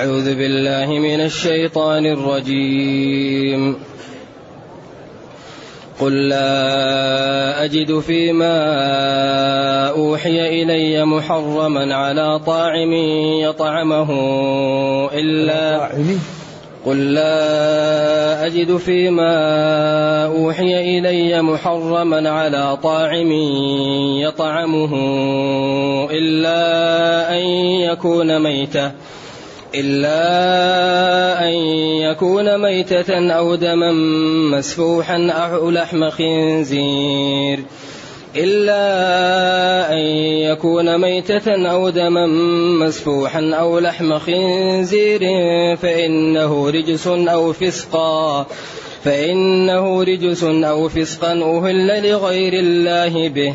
أعوذ بالله من الشيطان الرجيم. قل لا أجد فيما أوحي إلي محرما على طاعم يطعمه إلا قل لا أجد فيما أوحي إلي محرما على طاعم يطعمه إلا أن يكون ميتة إلا أن يكون ميتة أو دما مسفوحا أو لحم خنزير. إلا أن يكون ميتة أو دما مسفوحا أو لحم خنزير فإنه رجس أو فسقا. فإنه رجس أو فسقا أهل لغير الله به.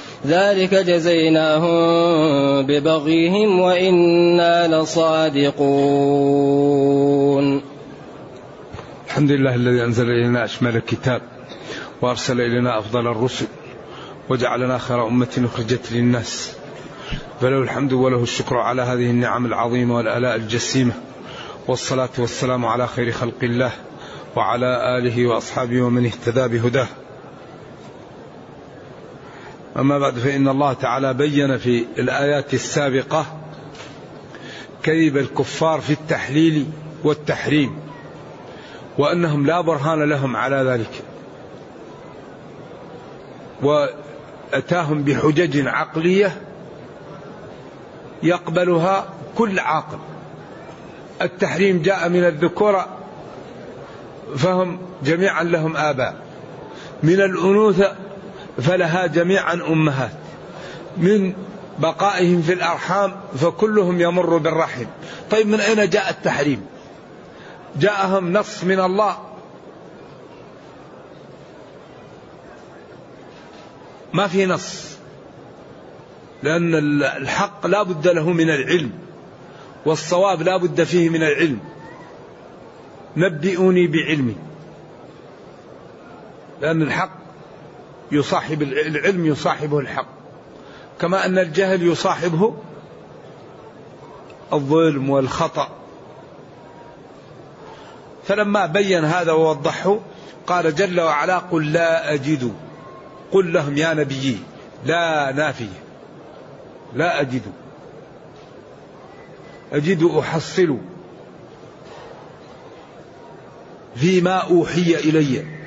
ذلك جزيناهم ببغيهم وإنا لصادقون. الحمد لله الذي أنزل إلينا أشمل الكتاب وأرسل إلينا أفضل الرسل وجعلنا خير أمة أخرجت للناس. فله الحمد وله الشكر على هذه النعم العظيمة والآلاء الجسيمة والصلاة والسلام على خير خلق الله وعلى آله وأصحابه ومن اهتدى بهداه. أما بعد فإن الله تعالى بين في الآيات السابقة كذب الكفار في التحليل والتحريم وأنهم لا برهان لهم على ذلك وأتاهم بحجج عقلية يقبلها كل عاقل. التحريم جاء من الذكورة فهم جميعا لهم آباء. من الأنوثة فلها جميعا أمهات. من بقائهم في الأرحام فكلهم يمر بالرحم. طيب من أين جاء التحريم؟ جاءهم نص من الله. ما في نص. لأن الحق لا بد له من العلم والصواب لا بد فيه من العلم. نبئوني بعلمي. لأن الحق يصاحب العلم يصاحبه الحق. كما أن الجهل يصاحبه الظلم والخطأ. فلما بين هذا ووضحه قال جل وعلا قل لا أجد. قل لهم يا نبيي لا نافية لا أجد. أجد أحصل. فيما أوحي إلي.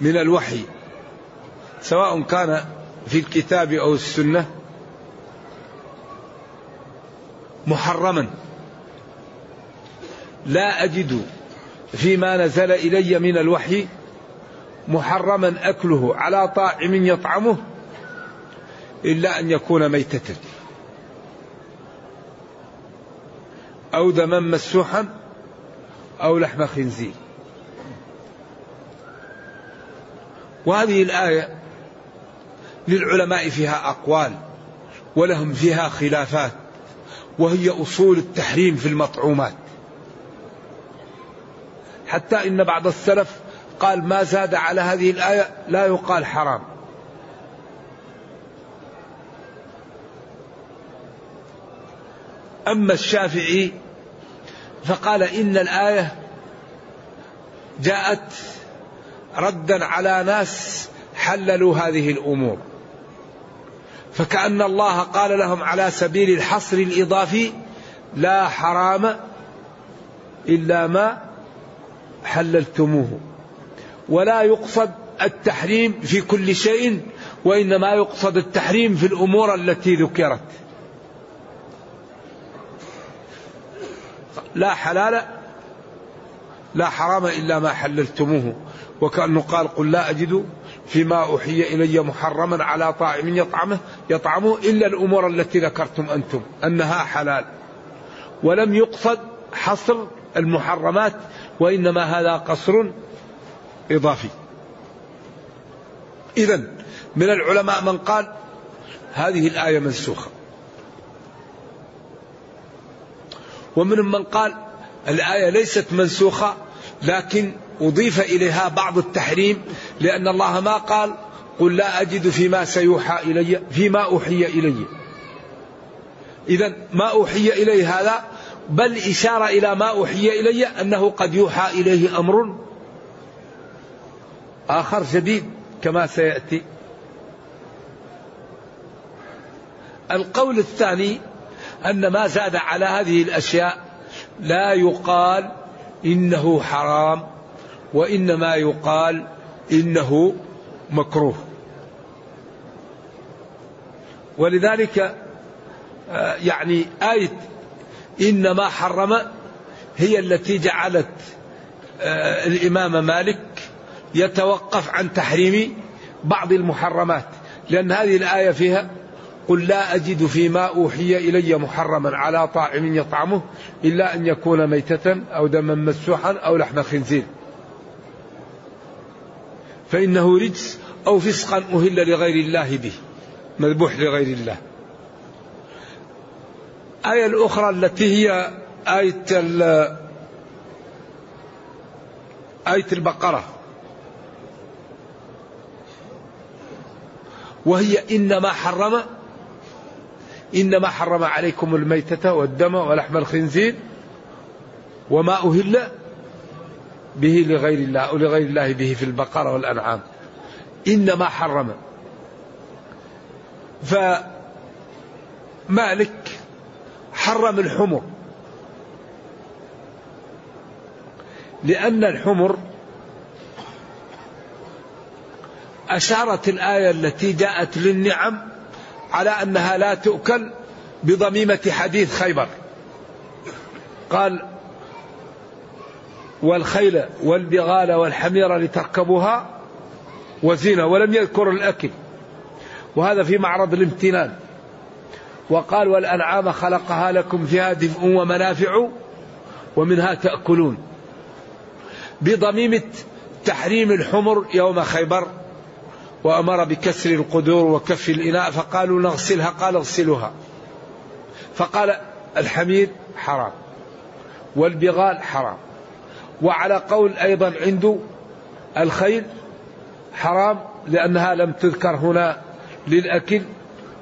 من الوحي سواء كان في الكتاب أو السنة محرما. لا أجد فيما نزل إلي من الوحي محرما أكله على طاعم يطعمه إلا أن يكون ميتة. أو دما مسوحا أو لحم خنزير. وهذه الآية للعلماء فيها أقوال ولهم فيها خلافات وهي أصول التحريم في المطعومات. حتى إن بعض السلف قال ما زاد على هذه الآية لا يقال حرام. أما الشافعي فقال إن الآية جاءت ردا على ناس حللوا هذه الأمور. فكأن الله قال لهم على سبيل الحصر الإضافي لا حرام إلا ما حللتموه. ولا يقصد التحريم في كل شيء وإنما يقصد التحريم في الأمور التي ذكرت. لا حلال لا حرام إلا ما حللتموه. وكأنه قال قل لا أجد فيما أوحي إلي محرما على طاعم يطعمه يطعمه إلا الأمور التي ذكرتم أنتم أنها حلال. ولم يقصد حصر المحرمات وإنما هذا قصر إضافي. إذا من العلماء من قال هذه الآية منسوخة. ومن من قال الآية ليست منسوخة لكن أضيف إليها بعض التحريم لأن الله ما قال قل لا أجد فيما سيوحى إلي فيما أوحي إلي. إذا ما أوحي إلي هذا بل إشارة إلى ما أوحي إلي أنه قد يوحى إليه أمر آخر شديد كما سيأتي. القول الثاني أن ما زاد على هذه الأشياء لا يقال إنه حرام وإنما يقال إنه مكروه. ولذلك آه، يعني آية إنما حرم هي التي جعلت آه، الإمام مالك يتوقف عن تحريم بعض المحرمات لأن هذه الآية فيها قل لا أجد فيما أوحي إلي محرما على طاعم يطعمه إلا أن يكون ميتة أو دما مسوحا أو لحم خنزير. فإنه رجس أو فسقا أهل لغير الله به مذبوح لغير الله. الآية الأخرى التي هي آية آية البقرة. وهي إنما حرم إنما حرم عليكم الميتة والدم ولحم الخنزير وما أهل به لغير الله أو لغير الله به في البقرة والأنعام. إنما حرم. فمالك حرم الحمر. لأن الحمر أشارت الآية التي جاءت للنعم على أنها لا تؤكل بضميمة حديث خيبر. قال والخيل والبغال والحمير لتركبوها وزينة ولم يذكر الأكل. وهذا في معرض الامتنان. وقال والأنعام خلقها لكم فيها دفء ومنافع ومنها تأكلون. بضميمة تحريم الحمر يوم خيبر وأمر بكسر القدور وكف الإناء فقالوا نغسلها قال اغسلوها. فقال الحمير حرام والبغال حرام وعلى قول أيضا عنده الخيل حرام لأنها لم تذكر هنا للأكل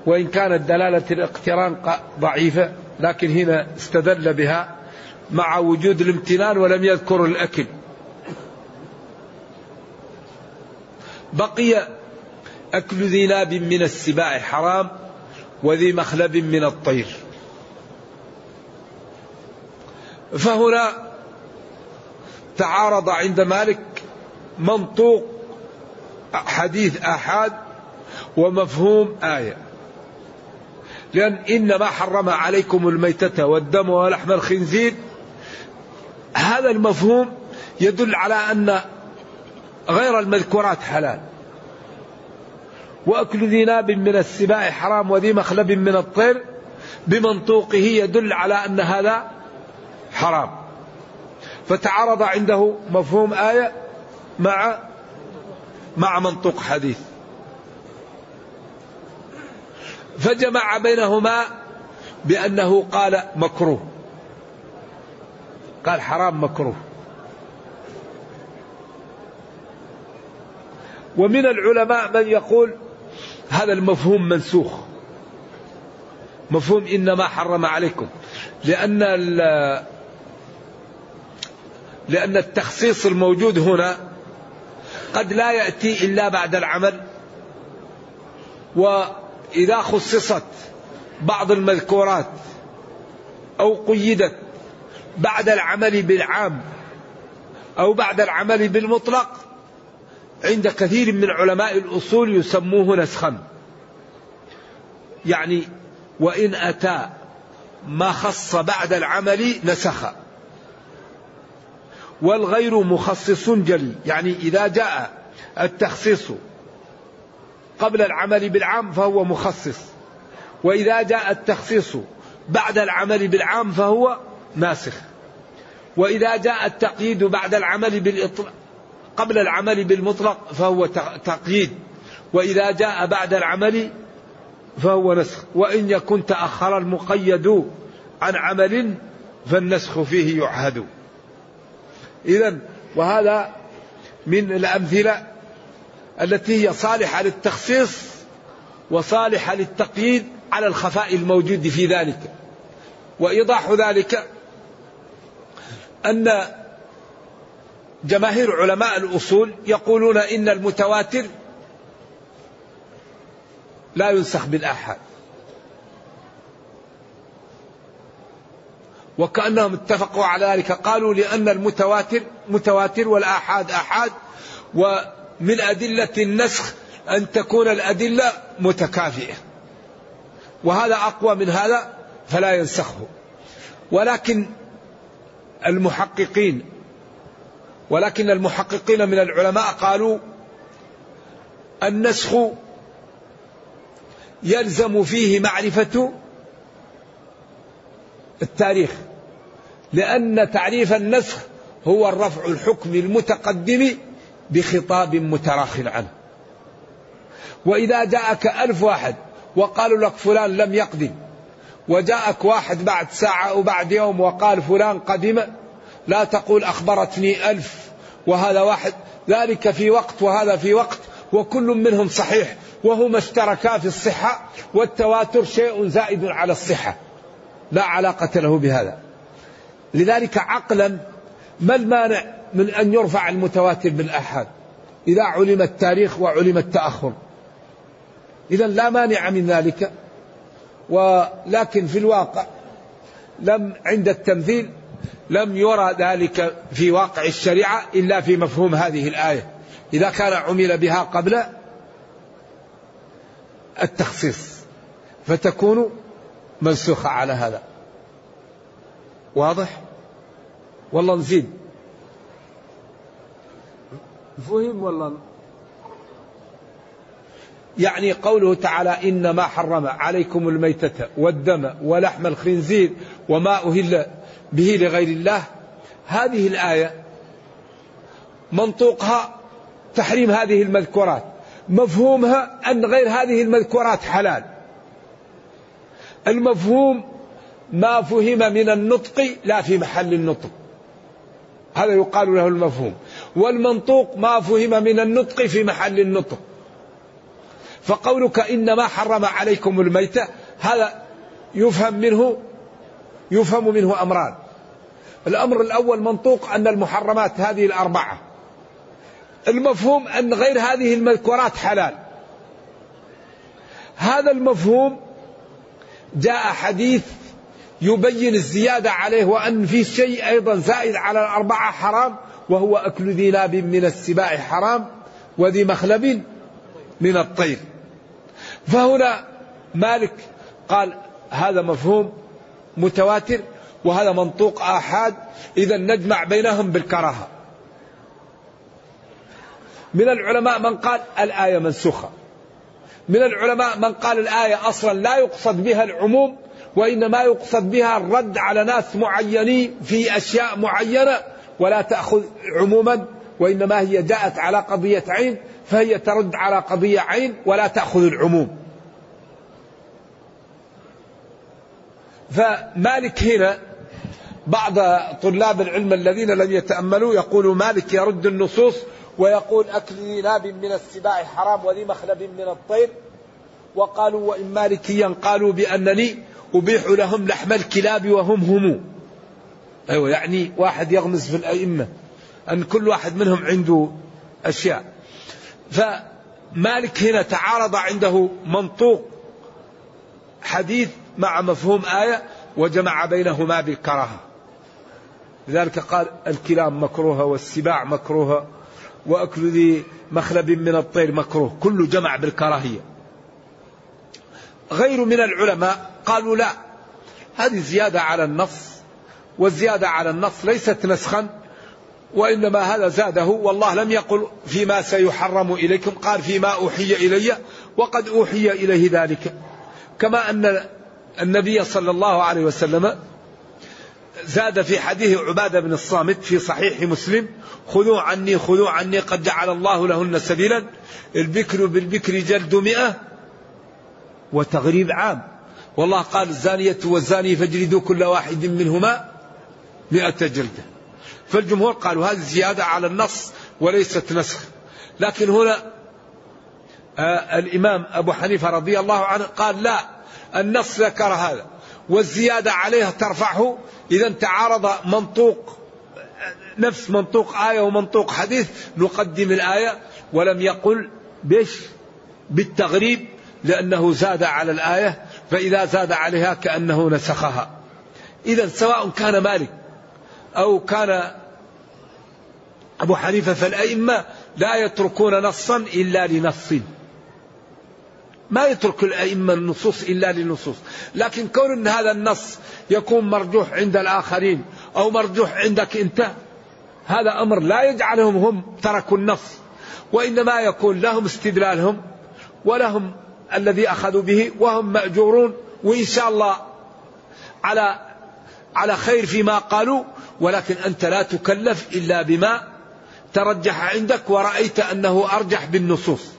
وإن كانت دلالة الاقتران ضعيفة لكن هنا استدل بها مع وجود الامتنان ولم يذكر الأكل. بقي أكل ذي ناب من السباع حرام وذي مخلب من الطير. فهنا تعارض عند مالك منطوق حديث آحاد ومفهوم آية. لأن إنما حرم عليكم الميتة والدم ولحم الخنزير. هذا المفهوم يدل على أن غير المذكورات حلال. وأكل ذي ناب من السباع حرام وذي مخلب من الطير بمنطوقه يدل على أن هذا حرام. فتعارض عنده مفهوم آية مع مع منطوق حديث. فجمع بينهما بأنه قال مكروه. قال حرام مكروه. ومن العلماء من يقول هذا المفهوم منسوخ. مفهوم إنما حرم عليكم. لأن لأن التخصيص الموجود هنا قد لا يأتي إلا بعد العمل. وإذا خصصت بعض المذكورات أو قيدت بعد العمل بالعام أو بعد العمل بالمطلق عند كثير من علماء الأصول يسموه نسخا. يعني وإن أتى ما خص بعد العمل نسخ. والغير مخصص جلي. يعني إذا جاء التخصيص قبل العمل بالعام فهو مخصص. وإذا جاء التخصيص بعد العمل بالعام فهو ناسخ. وإذا جاء التقييد بعد العمل بالإطلاق قبل العمل بالمطلق فهو تقييد. وإذا جاء بعد العمل فهو نسخ. وإن يكن تأخر المقيد عن عمل فالنسخ فيه يعهد. إذا وهذا من الأمثلة التي هي صالحة للتخصيص وصالحة للتقييد على الخفاء الموجود في ذلك. وإيضاح ذلك أن جماهير علماء الأصول يقولون إن المتواتر لا ينسخ بالآحاد. وكأنهم اتفقوا على ذلك. قالوا لأن المتواتر متواتر والآحاد آحاد ومن أدلة النسخ أن تكون الأدلة متكافئة. وهذا أقوى من هذا فلا ينسخه. ولكن المحققين ولكن المحققين من العلماء قالوا النسخ يلزم فيه معرفة التاريخ لأن تعريف النسخ هو الرفع الحكم المتقدم بخطاب متراخ عنه. وإذا جاءك ألف واحد وقالوا لك فلان لم يقدم وجاءك واحد بعد ساعة أو بعد يوم وقال فلان قدم لا تقول أخبرتني ألف وهذا واحد. ذلك في وقت وهذا في وقت وكل منهم صحيح وهما اشتركا في الصحة والتواتر شيء زائد على الصحة. لا علاقة له بهذا. لذلك عقلا ما المانع من أن يرفع المتواتر بالآحاد؟ إذا علم التاريخ وعلم التأخر. إذا لا مانع من ذلك. ولكن في الواقع لم عند التمثيل لم يرى ذلك في واقع الشريعة إلا في مفهوم هذه الآية. إذا كان عمل بها قبل التخصيص فتكون منسوخة على هذا. واضح؟ والله نزيد. فهم والله يعني قوله تعالى إنما حرم عليكم الميتة والدم ولحم الخنزير وما أهل به لغير الله. هذه الآية منطوقها تحريم هذه المذكورات. مفهومها أن غير هذه المذكورات حلال. المفهوم ما فهم من النطق لا في محل النطق. هذا يقال له المفهوم. والمنطوق ما فهم من النطق في محل النطق. فقولك إنما حرم عليكم الميتة هذا يفهم منه يفهم منه أمران. الأمر الأول منطوق أن المحرمات هذه الأربعة. المفهوم أن غير هذه المذكورات حلال. هذا المفهوم جاء حديث يبين الزيادة عليه وأن في شيء أيضا زائد على الأربعة حرام وهو أكل ذي ناب من السباع حرام وذي مخلب من الطير. فهنا مالك قال هذا مفهوم متواتر. وهذا منطوق آحاد. إذا نجمع بينهم بالكراهة. من العلماء من قال الآية منسوخة. من العلماء من قال الآية أصلا لا يقصد بها العموم وإنما يقصد بها الرد على ناس معينين في أشياء معينة ولا تأخذ عموما وإنما هي جاءت على قضية عين فهي ترد على قضية عين ولا تأخذ العموم. فمالك هنا بعض طلاب العلم الذين لم يتأملوا يقول مالك يرد النصوص ويقول أكل ذي ناب من السباع حرام وذي مخلب من الطير. وقالوا وإن مالكيا قالوا بأنني أبيح لهم لحم الكلاب وهم هم. أيوة يعني واحد يغمز في الأئمة أن كل واحد منهم عنده أشياء. فمالك هنا تعارض عنده منطوق حديث مع مفهوم آية وجمع بينهما بالكراهة. لذلك قال الكلاب مكروهة والسباع مكروهة وأكل ذي مخلب من الطير مكروه كله جمع بالكراهية. غير من العلماء قالوا لا هذه زيادة على النص والزيادة على النص ليست نسخا وإنما هذا زاده والله لم يقل فيما سيحرم إليكم قال فيما أوحي إلي وقد أوحي إليه ذلك. كما أن النبي صلى الله عليه وسلم زاد في حديث عبادة بن الصامت في صحيح مسلم خذوا عني خذوا عني قد جعل الله لهن سبيلا البكر بالبكر جلد مئة وتغريب عام. والله قال الزانية والزاني فاجلدوا كل واحد منهما مئة جلدة. فالجمهور قالوا هذه زيادة على النص وليست نسخ. لكن هنا آه الإمام أبو حنيفة رضي الله عنه قال لا النص ذكر هذا. والزيادة عليها ترفعه. إذا تعارض منطوق نفس منطوق آية ومنطوق حديث نقدم الآية ولم يقل بش بالتغريب لأنه زاد على الآية فإذا زاد عليها كأنه نسخها. إذا سواء كان مالك أو كان أبو حنيفة فالأئمة لا يتركون نصا إلا لنص. ما يترك الأئمة النصوص إلا للنصوص. لكن كون أن هذا النص يكون مرجوح عند الآخرين أو مرجوح عندك أنت هذا أمر لا يجعلهم هم تركوا النص وإنما يكون لهم استدلالهم ولهم الذي أخذوا به وهم مأجورون وإن شاء الله على على خير فيما قالوا. ولكن أنت لا تكلف إلا بما ترجح عندك ورأيت أنه أرجح بالنصوص.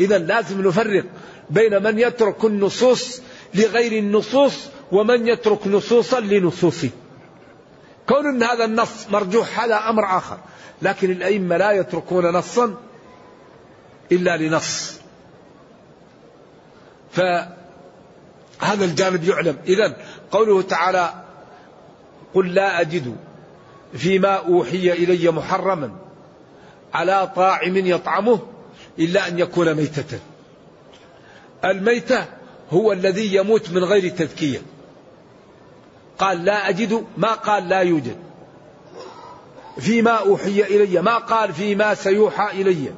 إذا لازم نفرق بين من يترك النصوص لغير النصوص ومن يترك نصوصا لنصوصه. كون أن هذا النص مرجوح هذا أمر آخر. لكن الأئمة لا يتركون نصا إلا لنص. فهذا الجانب يعلم. إذا قوله تعالى قل لا أجد فيما أوحي إلي محرما على طاعم يطعمه إلا أن يكون ميتة. الميتة هو الذي يموت من غير تذكية. قال لا أجد ما قال لا يوجد. فيما أوحي إلي ما قال فيما سيوحى إلي.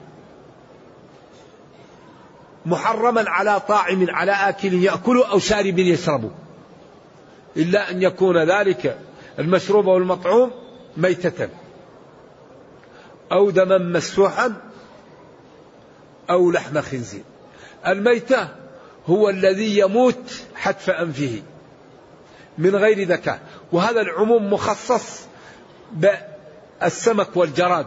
محرما على طاعم على آكل يأكل أو شارب يشرب. إلا أن يكون ذلك المشروب والمطعوم ميتة. أو دما مسفوحا أو لحم خنزير. الميتة هو الذي يموت حتف أنفه من غير ذكاء. وهذا العموم مخصص بالسمك والجراد.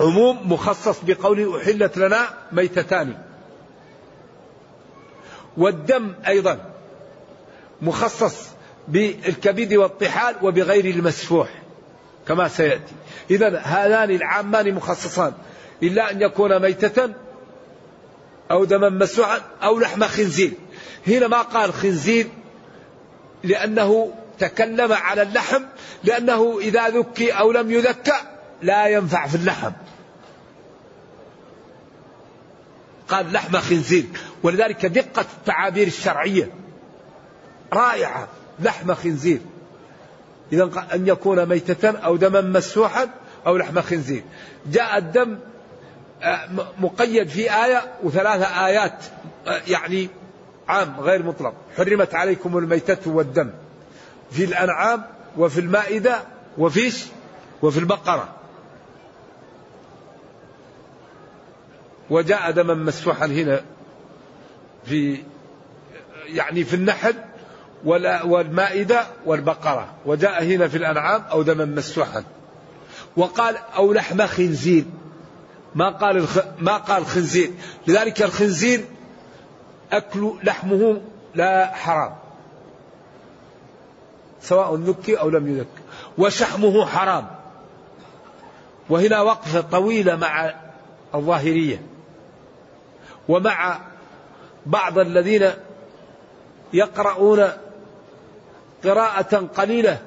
عموم مخصص بقوله أحلت لنا ميتتان. والدم أيضا مخصص بالكبد والطحال وبغير المسفوح كما سيأتي. إذا هذان العامان مخصصان. إلا أن يكون ميتة أو دما مسوعا أو لحم خنزير. هنا ما قال خنزير لأنه تكلم على اللحم لأنه إذا ذكي أو لم يذكى لا ينفع في اللحم. قال لحم خنزير. ولذلك دقة التعابير الشرعية رائعة لحم خنزير. إذا أن يكون ميتة أو دما مسوحا أو لحم خنزير. جاء الدم مقيد في آية وثلاثة آيات آه، يعني عام غير مطلق. حرمت عليكم الميتة والدم في الأنعام وفي المائدة وفيش وفي البقرة. وجاء دما مسفوحا هنا في يعني في النحل والمائدة والبقرة. وجاء هنا في الأنعام أو دما مسفوحا. وقال أو لحم خنزير. ما قال الخ... ما قال خنزير. لذلك الخنزير أكل لحمه لا حرام. سواء ذكي أو لم يذك وشحمه حرام. وهنا وقفة طويلة مع الظاهرية. ومع بعض الذين يقرؤون قراءة قليلة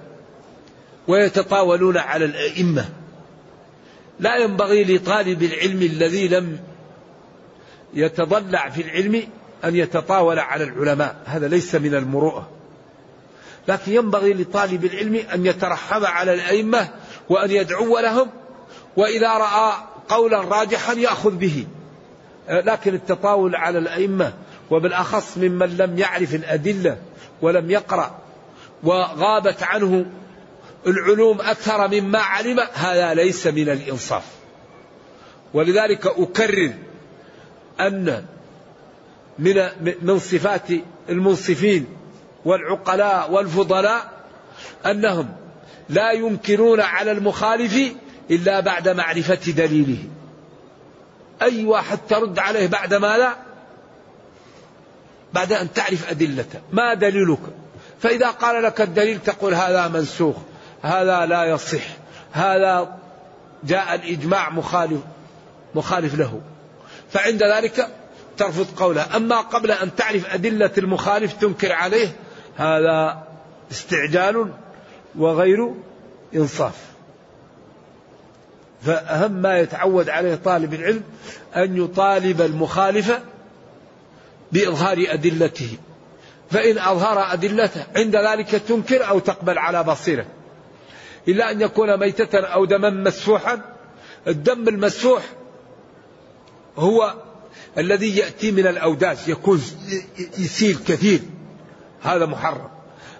ويتطاولون على الأئمة. لا ينبغي لطالب العلم الذي لم يتضلع في العلم أن يتطاول على العلماء. هذا ليس من المروءة. لكن ينبغي لطالب العلم أن يترحم على الأئمة وأن يدعو لهم وإذا رأى قولا راجحا يأخذ به. لكن التطاول على الأئمة وبالأخص ممن لم يعرف الأدلة ولم يقرأ وغابت عنه العلوم أكثر مما علم هذا ليس من الإنصاف. ولذلك أكرر أن من من صفات المنصفين والعقلاء والفضلاء أنهم لا ينكرون على المخالف إلا بعد معرفة دليله. أي واحد ترد عليه بعد ما لا بعد أن تعرف أدلته. ما دليلك؟ فإذا قال لك الدليل تقول هذا منسوخ. هذا لا يصح. هذا جاء الإجماع مخالف مخالف له. فعند ذلك ترفض قوله. أما قبل أن تعرف أدلة المخالف تنكر عليه هذا استعجال وغير إنصاف. فأهم ما يتعود عليه طالب العلم أن يطالب المخالف بإظهار أدلته. فإن أظهر أدلته عند ذلك تنكر أو تقبل على بصيرة. إلا أن يكون ميتة أو دما مسفوحا. الدم المسفوح هو الذي يأتي من الأوداج يكون يسيل كثير. هذا محرم.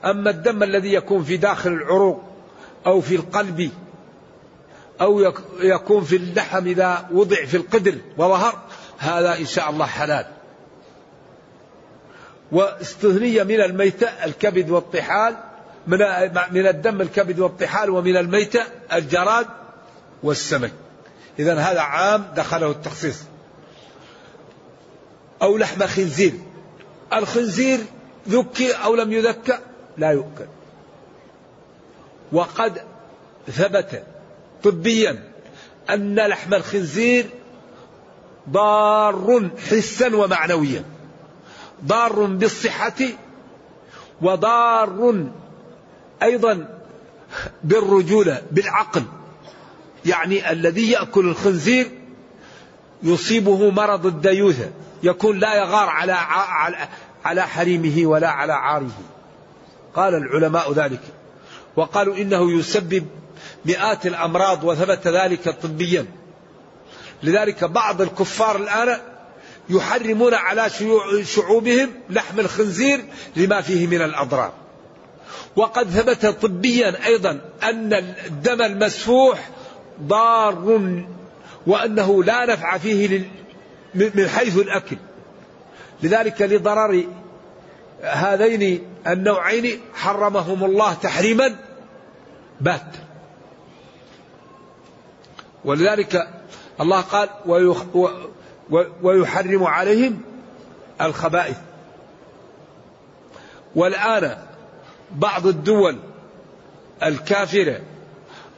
أما الدم الذي يكون في داخل العروق أو في القلب أو يكون في اللحم إذا وضع في القدر وظهر هذا إن شاء الله حلال. واستثني من الميتة الكبد والطحال من من الدم الكبد والطحال ومن الميتة الجراد والسمك. إذا هذا عام دخله التخصيص. أو لحم خنزير. الخنزير ذكي أو لم يذكى؟ لا يؤكل. وقد ثبت طبيا أن لحم الخنزير ضار حسا ومعنويا. ضار بالصحة وضار أيضا بالرجولة بالعقل. يعني الذي يأكل الخنزير يصيبه مرض الديوثة يكون لا يغار على على حريمه ولا على عاره. قال العلماء ذلك. وقالوا إنه يسبب مئات الأمراض وثبت ذلك طبيا. لذلك بعض الكفار الآن يحرمون على شعوبهم لحم الخنزير لما فيه من الأضرار. وقد ثبت طبيا أيضا أن الدم المسفوح ضار وأنه لا نفع فيه من حيث الأكل. لذلك لضرر هذين النوعين حرمهم الله تحريما. بات. ولذلك الله قال ويحرم عليهم الخبائث. والآن بعض الدول الكافرة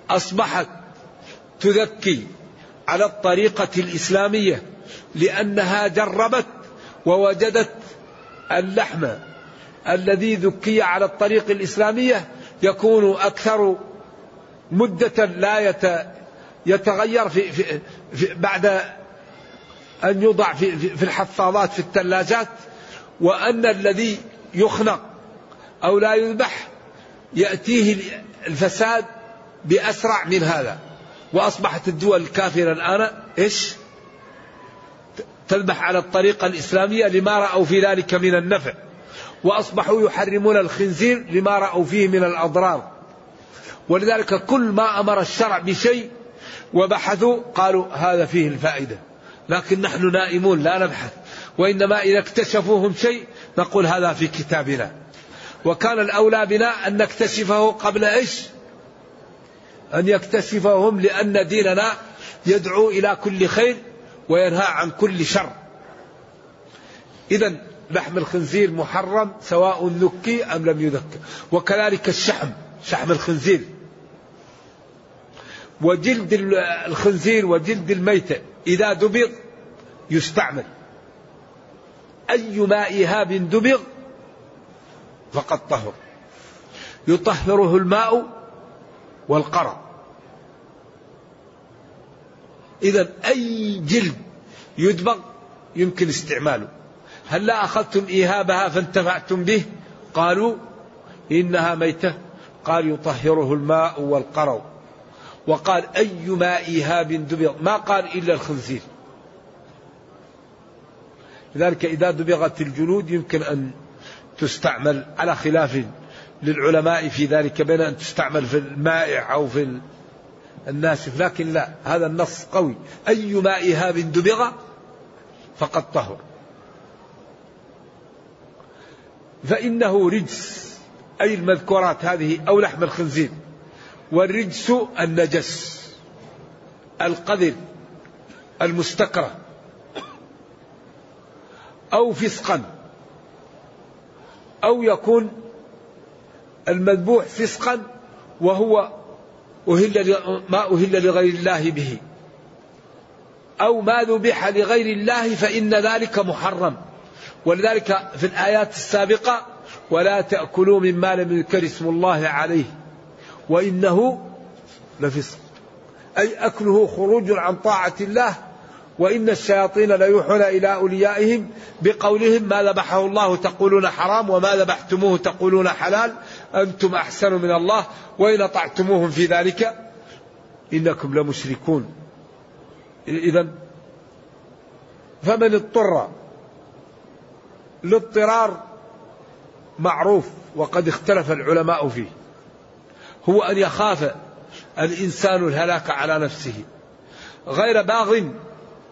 أصبحت تذكي على الطريقة الإسلامية لأنها جربت ووجدت اللحم الذي ذكي على الطريق الإسلامية يكون أكثر مدة لا يتغير في, في, في بعد أن يوضع في, في الحفاظات في الثلاجات وأن الذي يخنق أو لا يذبح يأتيه الفساد بأسرع من هذا. وأصبحت الدول الكافرة الآن إيش؟ تذبح على الطريقة الإسلامية لما رأوا في ذلك من النفع. وأصبحوا يحرمون الخنزير لما رأوا فيه من الأضرار. ولذلك كل ما أمر الشرع بشيء وبحثوا قالوا هذا فيه الفائدة. لكن نحن نائمون لا نبحث. وإنما إذا اكتشفوهم شيء نقول هذا في كتابنا. وكان الأولى بنا أن نكتشفه قبل إيش؟ أن يكتشفهم لأن ديننا يدعو إلى كل خير وينهى عن كل شر. إذا لحم الخنزير محرم سواء ذكي أم لم يذكى وكذلك الشحم شحم الخنزير. وجلد الخنزير وجلد الميتة إذا دبغ يستعمل. أي ماء إهاب دبغ فقد طهر. يطهره الماء والقرى. إذا أي جلد يدبغ يمكن استعماله. هل لا أخذتم إيهابها فانتفعتم به؟ قالوا إنها ميتة. قال يطهره الماء والقرو وقال أي ماء إيهاب دبغ ما قال إلا الخنزير. لذلك إذا دبغت الجلود يمكن أن تستعمل على خلاف للعلماء في ذلك بين أن تستعمل في المائع أو في الناشف لكن لا هذا النص قوي. أي ماء إهاب دبغ فقد طهر. فإنه رجس أي المذكورات هذه أو لحم الخنزير. والرجس النجس القذر المستكرة أو فسقا. أو يكون المذبوح فسقا وهو أهل ما أهل لغير الله به. أو ما ذبح لغير الله فإن ذلك محرم. ولذلك في الآيات السابقة ولا تأكلوا مما لم يذكر اسم الله عليه وإنه لفسق. أي أكله خروج عن طاعة الله وإن الشياطين ليوحون إلى أوليائهم بقولهم ما ذبحه الله تقولون حرام وما ذبحتموه تقولون حلال. أنتم أحسن من الله وإن أطعتموهم في ذلك إنكم لمشركون. إذا فمن اضطر الاضطرار معروف وقد اختلف العلماء فيه هو أن يخاف الإنسان الهلاك على نفسه. غير باغ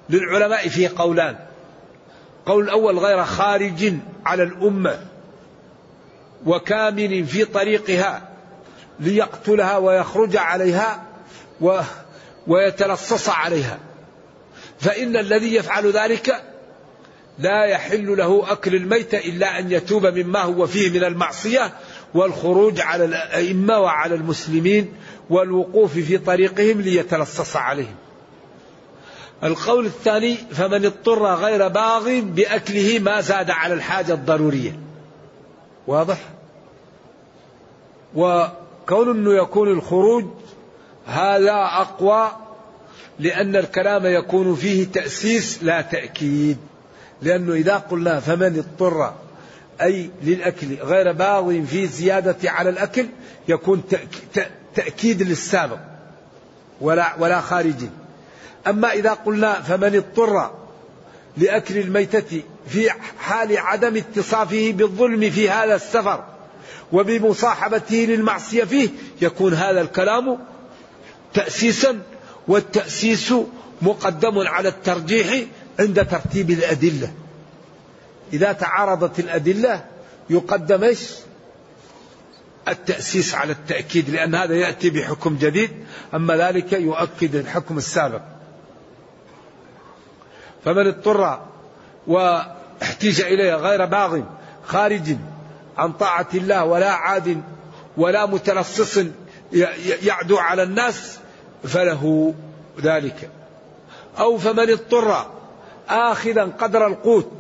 للعلماء فيه قولان. قول الأول غير خارج على الأمة وكامن في طريقها ليقتلها ويخرج عليها و ويتلصص عليها. فإن الذي يفعل ذلك لا يحل له أكل الميت إلا أن يتوب مما هو فيه من المعصية والخروج على الأئمة وعلى المسلمين والوقوف في طريقهم ليتلصص عليهم. القول الثاني فمن اضطر غير باغ بأكله ما زاد على الحاجة الضرورية. واضح؟ وكون أنه يكون الخروج هذا أقوى لأن الكلام يكون فيه تأسيس لا تأكيد. لأنه إذا قلنا فمن اضطر أي للأكل غير باغ في زيادة على الأكل يكون تأكيد للسابق ولا ولا خارجي. أما إذا قلنا فمن اضطر لأكل الميتة في حال عدم اتصافه بالظلم في هذا السفر وبمصاحبته للمعصية فيه يكون هذا الكلام تأسيسا والتأسيس مقدم على الترجيح عند ترتيب الأدلة إذا تعارضت الأدلة يقدم إيش؟ التأسيس على التأكيد لأن هذا يأتي بحكم جديد أما ذلك يؤكد الحكم السابق فمن اضطر واحتيج إليه غير باغ خارج عن طاعة الله ولا عاد ولا متلصص يعدو على الناس فله ذلك. أو فمن اضطر آخذا قدر القوت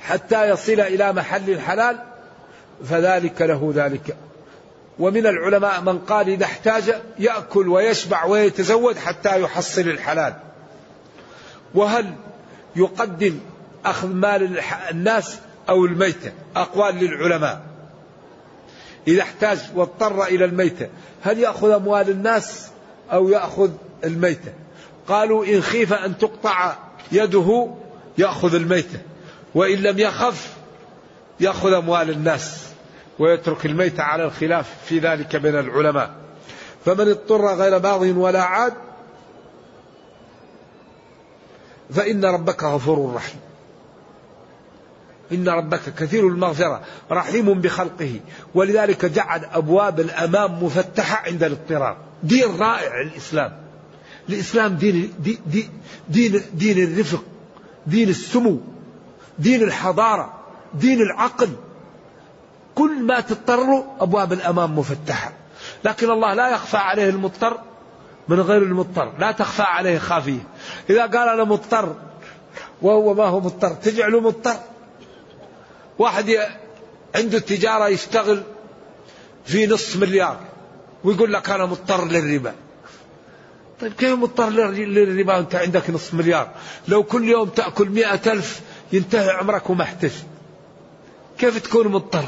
حتى يصل إلى محل الحلال فذلك له ذلك. ومن العلماء من قال إذا احتاج يأكل ويشبع ويتزود حتى يحصل الحلال. وهل يقدم أخذ مال الناس أو الميتة؟ أقوال للعلماء. إذا احتاج واضطر إلى الميتة هل يأخذ أموال الناس أو يأخذ الميتة؟ قالوا إن خيف أن تقطع يده يأخذ الميتة وإن لم يخف يأخذ أموال الناس ويترك الميتة على الخلاف في ذلك بين العلماء. فمن اضطر غير باغ ولا عاد فإن ربك غفور رحيم. إن ربك كثير المغفرة رحيم بخلقه. ولذلك جعل أبواب الأمام مفتحة عند الاضطرار دين رائع الإسلام. الإسلام دين, دين, دين, دين الرفق دين السمو دين الحضارة دين العقل. كل ما تضطر أبواب الأمام مفتحة. لكن الله لا يخفى عليه المضطر من غير المضطر. لا تخفى عليه خافية. إذا قال أنا مضطر وهو ما هو مضطر تجعله مضطر. واحد عنده تجارة يشتغل في نصف مليار ويقول لك أنا مضطر للربا. طيب كيف مضطر للربا؟ وانت عندك نصف مليار. لو كل يوم تأكل مئة ألف ينتهي عمرك وما احتفل كيف تكون مضطر؟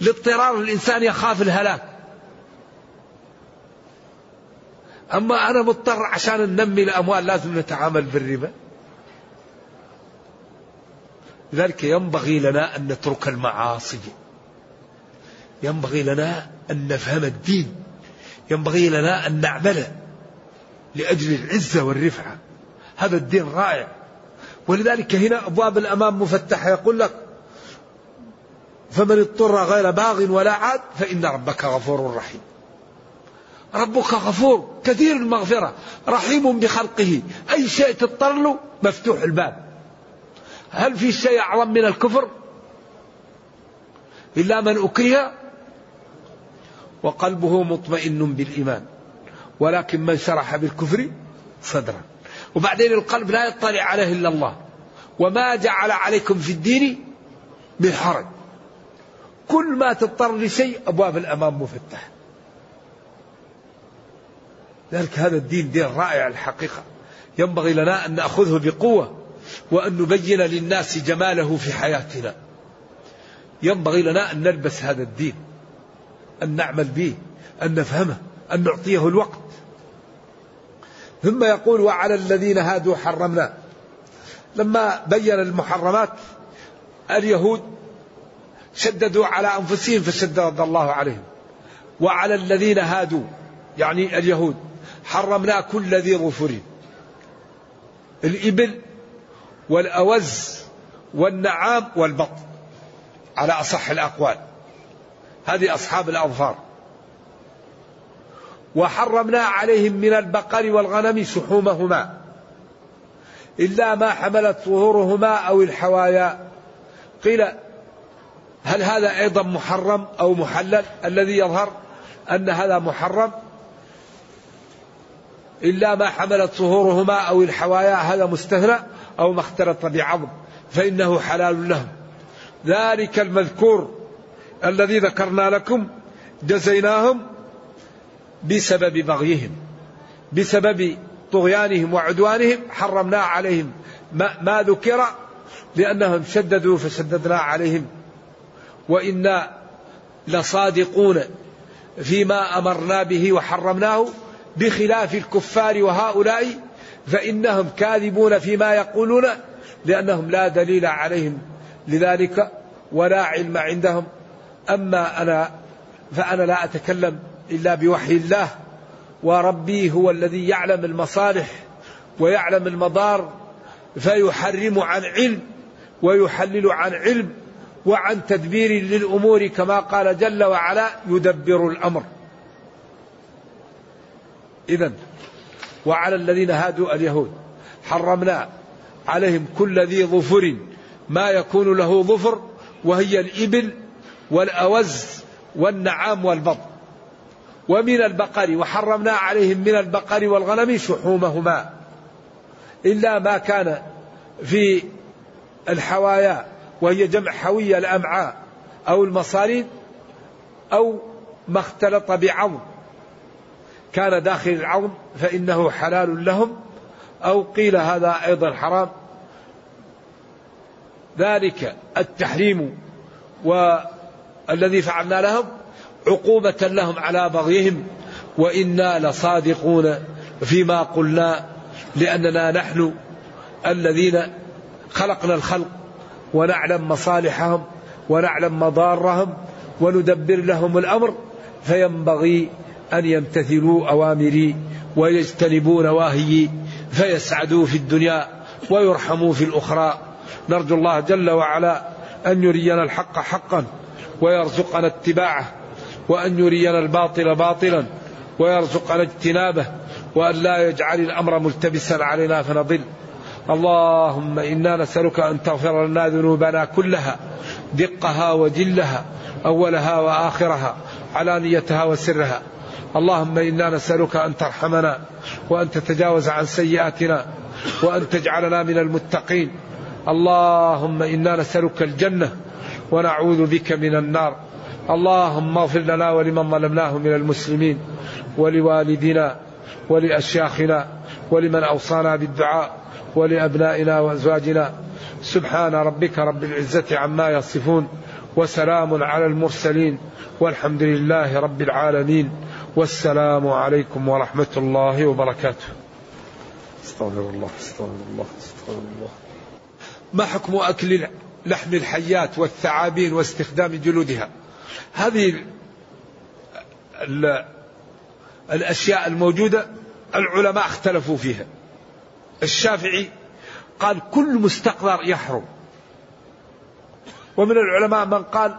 لاضطرار الإنسان يخاف الهلاك. أما أنا مضطر عشان ننمي الأموال لازم نتعامل بالربا. لذلك ينبغي لنا أن نترك المعاصي. ينبغي لنا أن نفهم الدين. ينبغي لنا أن نعمله لأجل العزة والرفعة. هذا الدين رائع. ولذلك هنا أبواب الأمام مفتحة. يقول لك فمن اضطر غير باغ ولا عاد فإن ربك غفور رحيم. ربك غفور كثير المغفرة رحيم بخلقه. أي شيء تضطر له مفتوح الباب. هل في شيء أعظم من الكفر؟ إلا من أكره وقلبه مطمئن بالإيمان. ولكن من شرح بالكفر صدرا. وبعدين القلب لا يطلع عليه إلا الله. وما جعل عليكم في الدين من حرج. كل ما تضطر لشيء أبواب الأمام مفتحة. ذلك هذا الدين دين رائع الحقيقة. ينبغي لنا أن نأخذه بقوة وأن نبين للناس جماله في حياتنا. ينبغي لنا أن نلبس هذا الدين أن نعمل به أن نفهمه أن نعطيه الوقت. ثم يقول وعلى الذين هادوا حرمنا. لما بين المحرمات اليهود شددوا على أنفسهم فشدد الله عليهم. وعلى الذين هادوا يعني اليهود حرمنا كل ذي ظفر الإبل والأوز والنعام والبط على أصح الأقوال. هذه أصحاب الأظفار. وحرمنا عليهم من البقر والغنم شحومهما إلا ما حملت ظهورهما أو الحوايا. قيل هل هذا أيضا محرم أو محلل؟ الذي يظهر أن هذا محرم. إلا ما حملت ظهورهما أو الحوايا هذا مستثنى أو ما اختلط بعظم فإنه حلال لهم. ذلك المذكور الذي ذكرنا لكم جزيناهم بسبب بغيهم بسبب طغيانهم وعدوانهم حرمنا عليهم. ما, ما ذكر؟ لأنهم شددوا فشددنا عليهم. وإنا لصادقون فيما أمرنا به وحرمناه. بخلاف الكفار وهؤلاء فإنهم كاذبون فيما يقولون لأنهم لا دليل عليهم لذلك ولا علم عندهم. أما أنا فأنا لا أتكلم إلا بوحي الله وربي هو الذي يعلم المصالح ويعلم المضار فيحرم عن علم ويحلل عن علم وعن تدبير للأمور كما قال جل وعلا يدبر الأمر. إذا وعلى الذين هادوا اليهود حرمنا عليهم كل ذي ظفر ما يكون له ظفر وهي الإبل والأوز والنعام والبط. ومن البقر وحرمنا عليهم من البقر والغنم شحومهما. إلا ما كان في الحوايا وهي جمع حوية الأمعاء أو المصاريد أو ما اختلط بعظم. كان داخل العظم فإنه حلال لهم أو قيل هذا أيضا حرام. ذلك التحريم والذي فعلنا لهم عقوبة لهم على بغيهم وإنا لصادقون فيما قلنا لأننا نحن الذين خلقنا الخلق ونعلم مصالحهم ونعلم مضارهم وندبر لهم الأمر فينبغي أن يمتثلوا أوامري ويجتنبوا نواهيي فيسعدوا في الدنيا ويرحموا في الأخرى. نرجو الله جل وعلا أن يرينا الحق حقا ويرزقنا اتباعه وأن يرينا الباطل باطلا ويرزقنا اجتنابه وأن لا يجعل الأمر ملتبسا علينا فنضل. اللهم إنا نسألك أن تغفر لنا ذنوبنا كلها دقها وجلها أولها وآخرها علانيتها وسرها. اللهم إنا نسألك أن ترحمنا وأن تتجاوز عن سيئاتنا وأن تجعلنا من المتقين. اللهم إنا نسألك الجنة ونعوذ بك من النار. اللهم اغفر لنا ولمن ظلمناه من المسلمين ولوالدنا ولأشياخنا ولمن أوصانا بالدعاء ولأبنائنا وأزواجنا. سبحان ربك رب العزة عما يصفون وسلام على المرسلين والحمد لله رب العالمين. والسلام عليكم ورحمة الله وبركاته. استغفر الله استغفر الله استغفر الله. ما حكم أكل لحم الحيات والثعابين واستخدام جلودها؟ هذه الأشياء الموجودة العلماء اختلفوا فيها. الشافعي قال كل مستقذر يحرم. ومن العلماء من قال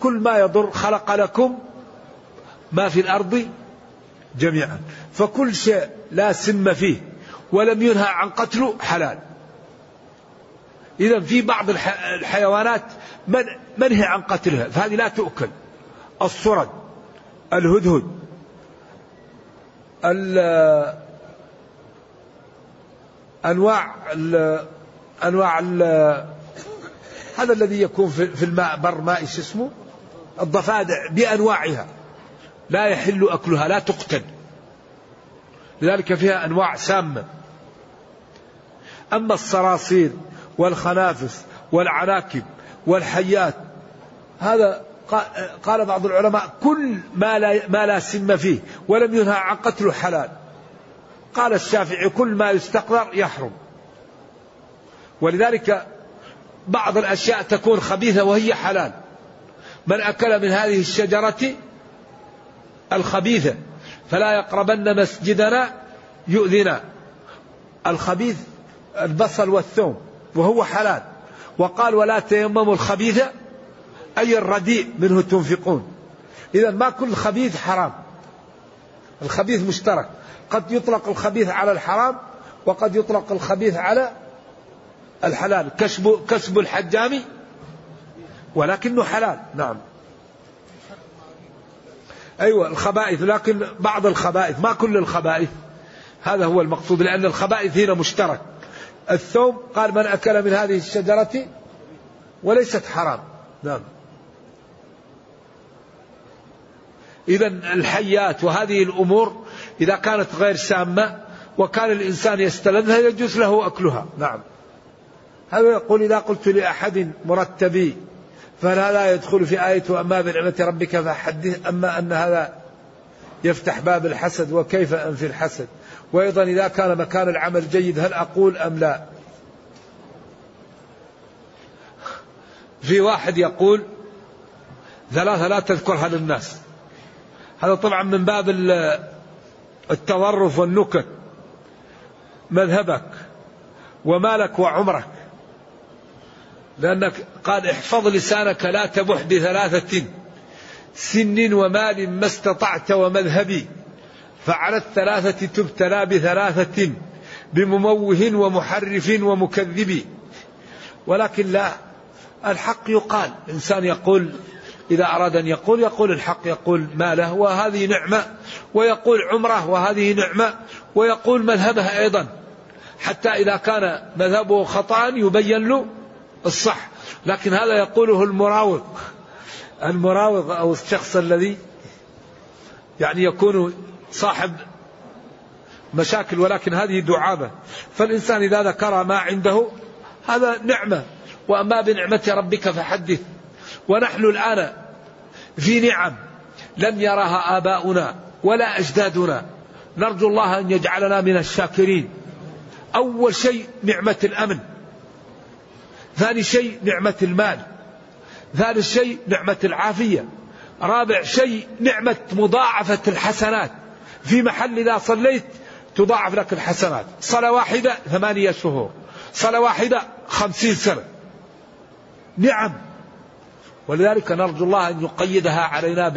كل ما يضر خلق لكم ما في الأرض جميعا. فكل شيء لا سم فيه ولم ينهى عن قتله حلال. إذا في بعض الحيوانات من منهي عن قتلها فهذه لا تؤكل. الصرد الهدهد أنواع أنواع هذا الذي يكون في الماء بر ماء اسمه؟ الضفادع بأنواعها. لا يحل أكلها لا تقتل. لذلك فيها أنواع سامة. أما الصراصير والخنافس والعناكب والحيات هذا قال بعض العلماء كل ما لا, ما لا سم فيه ولم ينهى عن قتله حلال قال الشافعي كل ما يستقذر يحرم. ولذلك بعض الأشياء تكون خبيثة وهي حلال. من أكل من هذه الشجرة الخبيثة فلا يقربن مسجدنا يؤذنا الخبيث البصل والثوم وهو حلال. وقال ولا تيمموا الخبيث أي الرديء منه تنفقون. إذا ما كل خبيث حرام. الخبيث مشترك. قد يطلق الخبيث على الحرام وقد يطلق الخبيث على الحلال. كسب كسب الحجام ولكنه حلال. نعم. أيوة الخبائث لكن بعض الخبائث ما كل الخبائث. هذا هو المقصود لأن الخبائث هنا مشترك. الثوم قال من أكل من هذه الشجرة وليست حرام. نعم. إذا الحيات وهذه الأمور إذا كانت غير سامة وكان الإنسان يستلذها يجوز له أكلها. نعم. هذا يقول إذا قلت لأحد مرتبي فهذا لا يدخل في آية أما بنعمة ربك فحدث أما أن هذا يفتح باب الحسد وكيف أنفي الحسد. وأيضا إذا كان مكان العمل جيد هل أقول أم لا؟ في واحد يقول ثلاثة لا تذكرها للناس. هذا طبعا من باب التظرف والنكت. مذهبك ومالك وعمرك. لأنك قال احفظ لسانك لا تبح بثلاثة سن ومال ما استطعت ومذهبي. فعلى الثلاثة تبتلى بثلاثة بمموه ومحرف ومكذب. ولكن لا الحق يقال إنسان يقول إذا أراد أن يقول يقول الحق يقول ماله وهذه نعمة. ويقول عمره وهذه نعمة. ويقول مذهبه أيضا. حتى إذا كان مذهبه خطأ يبين له. الصح. لكن هذا يقوله المراوغ. المراوغ أو الشخص الذي يعني يكون صاحب مشاكل ولكن هذه دعابة. فالإنسان إذا ذكر ما عنده هذا نعمة. وأما بنعمة ربك فحدث. ونحن الآن في نعم لم يرها آباؤنا ولا أجدادنا. نرجو الله أن يجعلنا من الشاكرين. أول شيء نعمة الأمن. ثاني شيء نعمة المال. ثالث شيء نعمة العافية. رابع شيء نعمة مضاعفة الحسنات. في محل إذا صليت تضاعف لك الحسنات. صلاة واحدة ثمانية شهور. صلاة واحدة خمسين سنة. نعم. ولذلك نرجو الله أن يقيدها علينا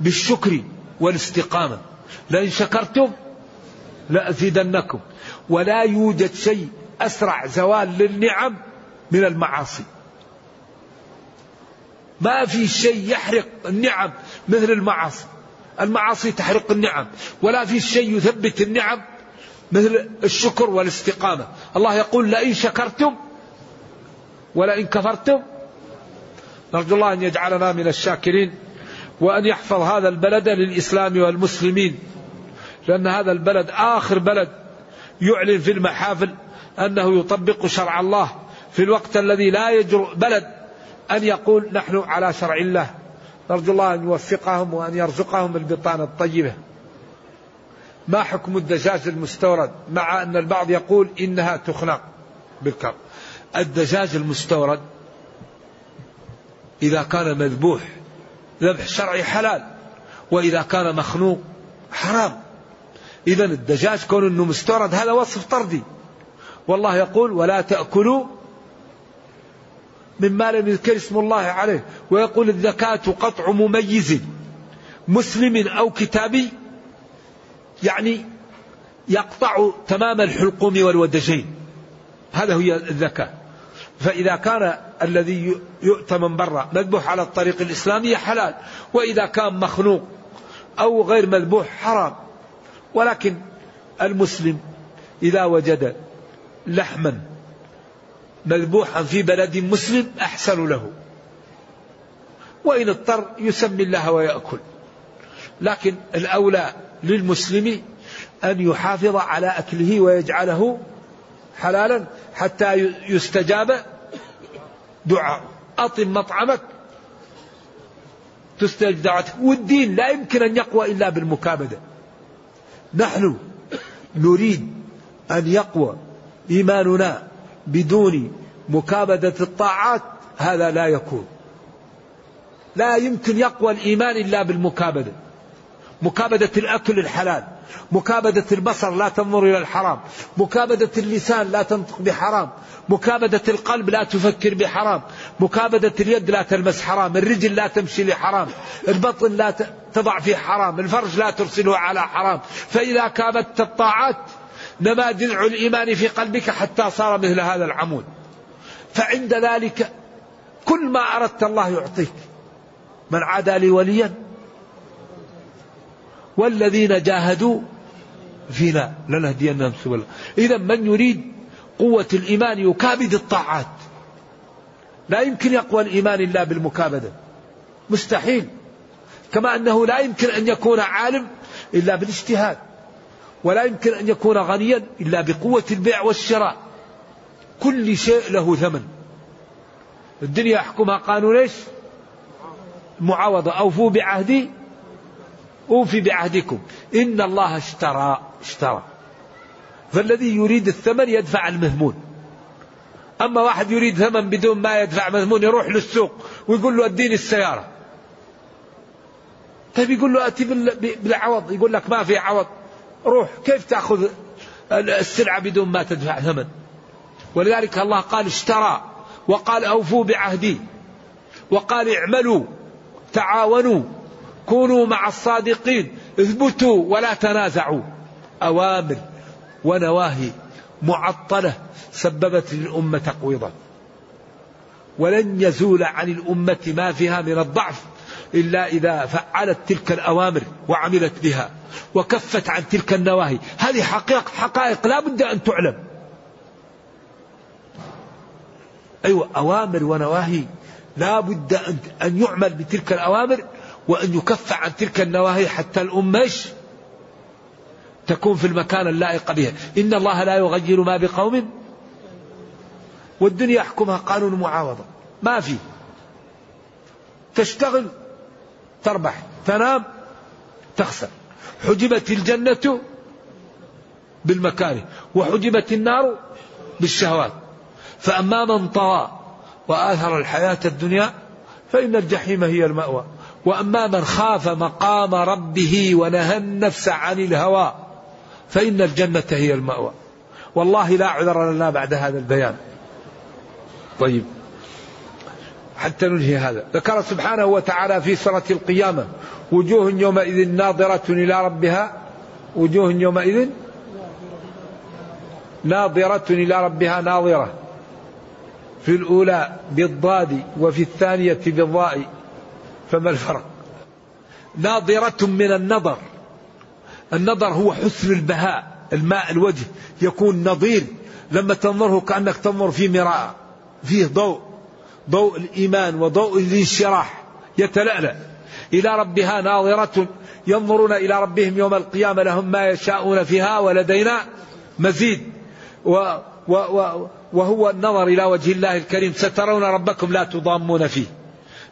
بالشكر والاستقامة. لئن شكرتم لأزيدنكم. ولا يوجد شيء أسرع زوال للنعم من المعاصي. ما في شيء يحرق النعم مثل المعاصي. المعاصي تحرق النعم ولا في شيء يثبت النعم مثل الشكر والاستقامة. الله يقول لئن شكرتم ولئن كفرتم نرجو الله أن يجعلنا من الشاكرين وأن يحفظ هذا البلد للإسلام والمسلمين لأن هذا البلد آخر بلد يعلن في المحافل أنه يطبق شرع الله. في الوقت الذي لا يجرؤ بلد أن يقول نحن على شرع الله نرجو الله أن يوفقهم وأن يرزقهم البطانة الطيبة. ما حكم الدجاج المستورد؟ مع أن البعض يقول إنها تخنق بالكر الدجاج المستورد إذا كان مذبوح ذبح شرعي حلال وإذا كان مخنوق حرام. إذا الدجاج كون أنه مستورد هذا وصف طردي. والله يقول ولا تأكلوا مما لم يذكر اسم الله عليه ويقول الزكاة قطع مميز مسلم أو كتابي يعني يقطع تمام الحلقوم والودجين. هذا هي الزكاة. فإذا كان الذي يؤتى من برا مذبوح على الطريق الإسلامي حلال وإذا كان مخنوق أو غير مذبوح حرام. ولكن المسلم إذا وجد لحما مذبوحا في بلد مسلم أحسن له. وإن اضطر يسمي الله ويأكل. لكن الأولى للمسلم أن يحافظ على أكله ويجعله حلالا حتى يستجاب دعاء. أطم مطعمك. تستجب دعوتك. والدين لا يمكن أن يقوى إلا بالمكابدة. نحن نريد أن يقوى إيماننا بدون مكابدة الطاعات هذا لا يكون. لا يمكن يقوى الإيمان إلا بالمكابدة. مكابدة الأكل الحلال مكابدة البصر لا تنظر إلى الحرام مكابدة اللسان لا تنطق بحرام مكابدة القلب لا تفكر بحرام مكابدة اليد لا تلمس حرام الرجل لا تمشي لحرام البطن لا تضع في حرام الفرج لا ترسله على حرام. فإذا كابدت الطاعات نما دلع الإيمان في قلبك حتى صار مثل هذا العمود. فعند ذلك كل ما أردت الله يعطيك. من عادى لي وليا والذين جاهدوا فينا لنهدينهم سبلا إذا من يريد قوة الإيمان يكابد الطاعات. لا يمكن يقوى الإيمان إلا بالمكابدة. مستحيل. كما أنه لا يمكن أن يكون عالم إلا بالاجتهاد. ولا يمكن أن يكون غنيا إلا بقوة البيع والشراء. كل شيء له ثمن. الدنيا يحكمها قانون إيش؟ معاوضة. أوفوا بعهدي أوفي بعهدكم. إن الله اشترى اشترى. فالذي يريد الثمن يدفع المهمون. أما واحد يريد ثمن بدون ما يدفع مهمون يروح للسوق ويقول له أديني السيارة. طيب يقول له أتي بالعوض. يقول لك ما في عوض. روح كيف تأخذ السلعة بدون ما تدفع ثمن؟ ولذلك الله قال اشترى وقال أوفوا بعهدي وقال اعملوا تعاونوا كونوا مع الصادقين اثبتوا ولا تنازعوا. أوامر ونواهي معطلة سببت للأمة تقويضا. ولن يزول عن الأمة ما فيها من الضعف. إلا إذا فعلت تلك الأوامر وعملت بها وكفت عن تلك النواهي. هذه حقائق حقائق لا بد أن تعلم. أيوة أوامر ونواهي. لا بد أن يعمل بتلك الأوامر وأن يكف عن تلك النواهي حتى الأمة تكون في المكان اللائق بها. إن الله لا يغير ما بقوم. والدنيا يحكمها قانون معاوضة. ما في. تشتغل. تربح تنام تخسر. حجبت الجنة بالمكاره وحجبت النار بالشهوات. فأما من طغى وآثر الحياة الدنيا فإن الجحيم هي المأوى. وأما من خاف مقام ربه ونهى النفس عن الهوى فإن الجنة هي المأوى. والله لا عذر لنا بعد هذا البيان. طيب. حتى ننهي هذا. ذكر سبحانه وتعالى في سورة القيامة وجوه يومئذ ناظرة إلى ربها وجوه يومئذ ناظرة إلى ربها ناظرة. في الأولى بالضاد وفي الثانية بالضاء فما الفرق؟ ناظرة من النظر. النظر هو حسن البهاء الماء الوجه يكون نظير. لما تنظره كأنك تنظر في مراء فيه ضوء. ضوء الإيمان وضوء الانشراح يتلألأ. إلى ربها ناظرة ينظرون إلى ربهم يوم القيامة لهم ما يشاءون فيها ولدينا مزيد. و و و وهو النظر إلى وجه الله الكريم. سترون ربكم لا تضامون فيه.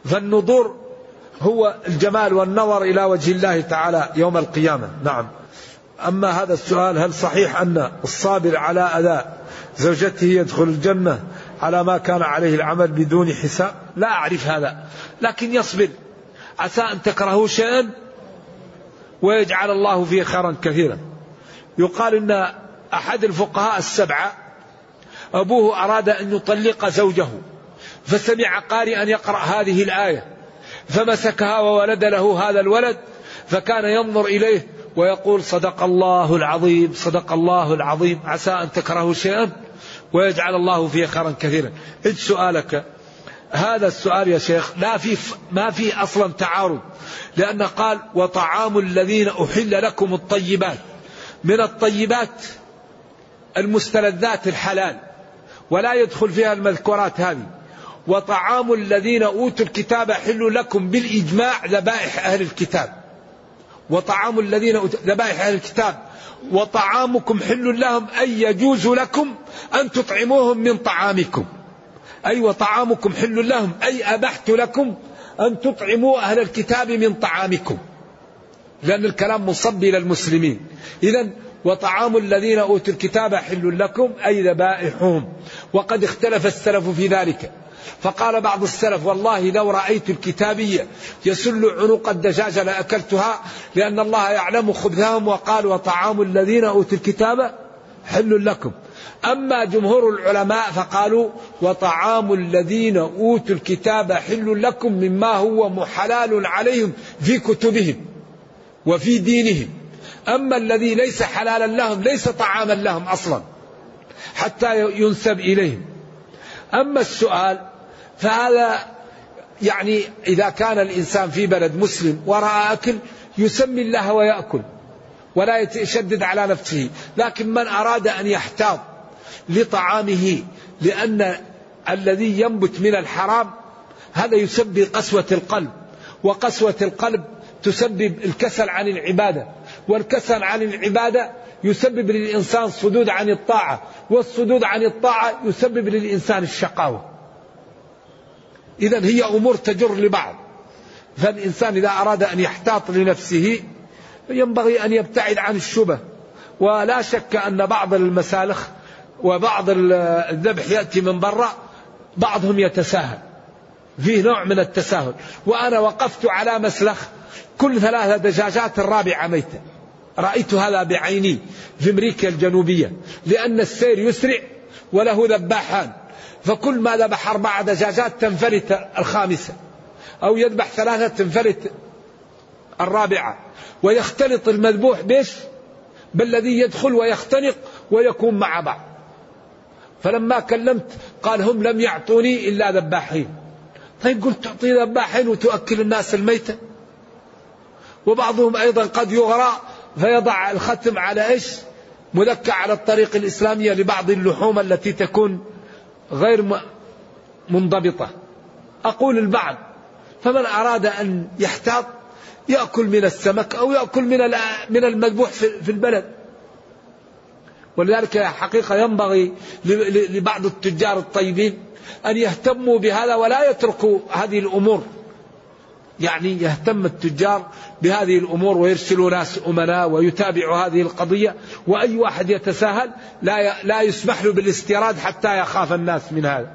فالنظور هو الجمال والنظر إلى وجه الله تعالى يوم القيامة. نعم. أما هذا السؤال هل صحيح أن الصابر على أذى زوجته يدخل الجنة؟ على ما كان عليه العمل بدون حساب. لا أعرف هذا لكن يصبر. عسى أن تكرهوا شيئا ويجعل الله فيه خيرا كثيرا. يقال أن أحد الفقهاء السبعة أبوه أراد أن يطلق زوجه فسمع قارئا يقرأ هذه الآية فمسكها وولد له هذا الولد فكان ينظر إليه ويقول صدق الله العظيم صدق الله العظيم. عسى أن تكرهوا شيئا ويجعل الله فيه خيرا كثيرا. إذ سؤالك هذا السؤال يا شيخ لا في ما في أصلا تعارض. لأن قال وطعام الذين أحل لكم الطيبات. من الطيبات المستلذات الحلال. ولا يدخل فيها المذكورات هذه. وطعام الذين أوتوا الكتاب حل لكم بالإجماع ذبائح أهل الكتاب. وطعام الذين ذبائح أهل الكتاب. وطعامكم حل لهم اي يجوز لكم أن تطعموهم من طعامكم. أي وطعامكم حل لهم. أي أبحت لكم أن تطعموا أهل الكتاب من طعامكم. لأن الكلام مصب إلى المسلمين إذا وطعام الذين أوتوا الكتاب حل لكم أي ذبائحهم. وقد اختلف السلف في ذلك. فقال بعض السلف والله لو رأيت الكتابية يسل عنق الدجاجة لأكلتها لأن الله يعلم خبثهم وقال وطعام الذين أوتوا الكتاب حل لكم. أما جمهور العلماء فقالوا وطعام الذين أوتوا الكتاب حل لكم مما هو محلال عليهم في كتبهم وفي دينهم. أما الذي ليس حلالا لهم ليس طعاما لهم أصلا حتى ينسب إليهم. أما السؤال فهذا يعني إذا كان الإنسان في بلد مسلم ورأى أكل يسمي الله ويأكل ولا يشدد على نفسه. لكن من أراد أن يحتاط لطعامه لأن الذي ينبت من الحرام هذا يسبب قسوة القلب وقسوة القلب تسبب الكسل عن العبادة والكسل عن العبادة يسبب للإنسان صدود عن الطاعة والصدود عن الطاعة يسبب للإنسان الشقاوة. إذا هي أمور تجر لبعض. فالإنسان إذا أراد أن يحتاط لنفسه ينبغي أن يبتعد عن الشبه. ولا شك أن بعض المسالخ وبعض الذبح يأتي من برا بعضهم يتساهل. فيه نوع من التساهل. وأنا وقفت على مسلخ كل ثلاثة دجاجات الرابعة ميتة. رأيت هذا بعيني في أمريكا الجنوبية لأن السير يسرع وله ذباحان. فكل ما ذبح أربع دجاجات تنفلت الخامسة أو يذبح ثلاثة تنفلت الرابعة. ويختلط المذبوح بيش بالذي يدخل ويختنق ويكون مع بعض. فلما كلمت قال هم لم يعطوني إلا ذباحين. طيب قلت تعطي ذباحين وتؤكل الناس الميتة؟ وبعضهم أيضا قد يغرى فيضع الختم على إيش؟ مذكى على الطريق الإسلامية لبعض اللحوم التي تكون غير منضبطة. أقول البعض فمن أراد أن يحتاط يأكل من السمك أو يأكل من من المذبوح في البلد. ولذلك حقيقة ينبغي لبعض التجار الطيبين أن يهتموا بهذا ولا يتركوا هذه الأمور. يعني يهتم التجار بهذه الأمور ويرسلوا ناس أمناء ويتابعوا هذه القضية وأي واحد يتساهل لا لا يسمح له بالاستيراد حتى يخاف الناس من هذا.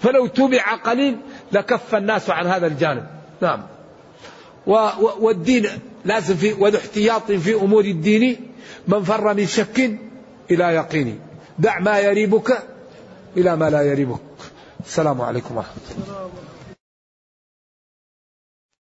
فلو تبع قليل لكف الناس عن هذا الجانب. نعم. والدين لازم في وذو احتياط في أمور الدين من فر من شك إلى يقين. دع ما يريبك إلى ما لا يريبك. السلام عليكم ورحمة الله.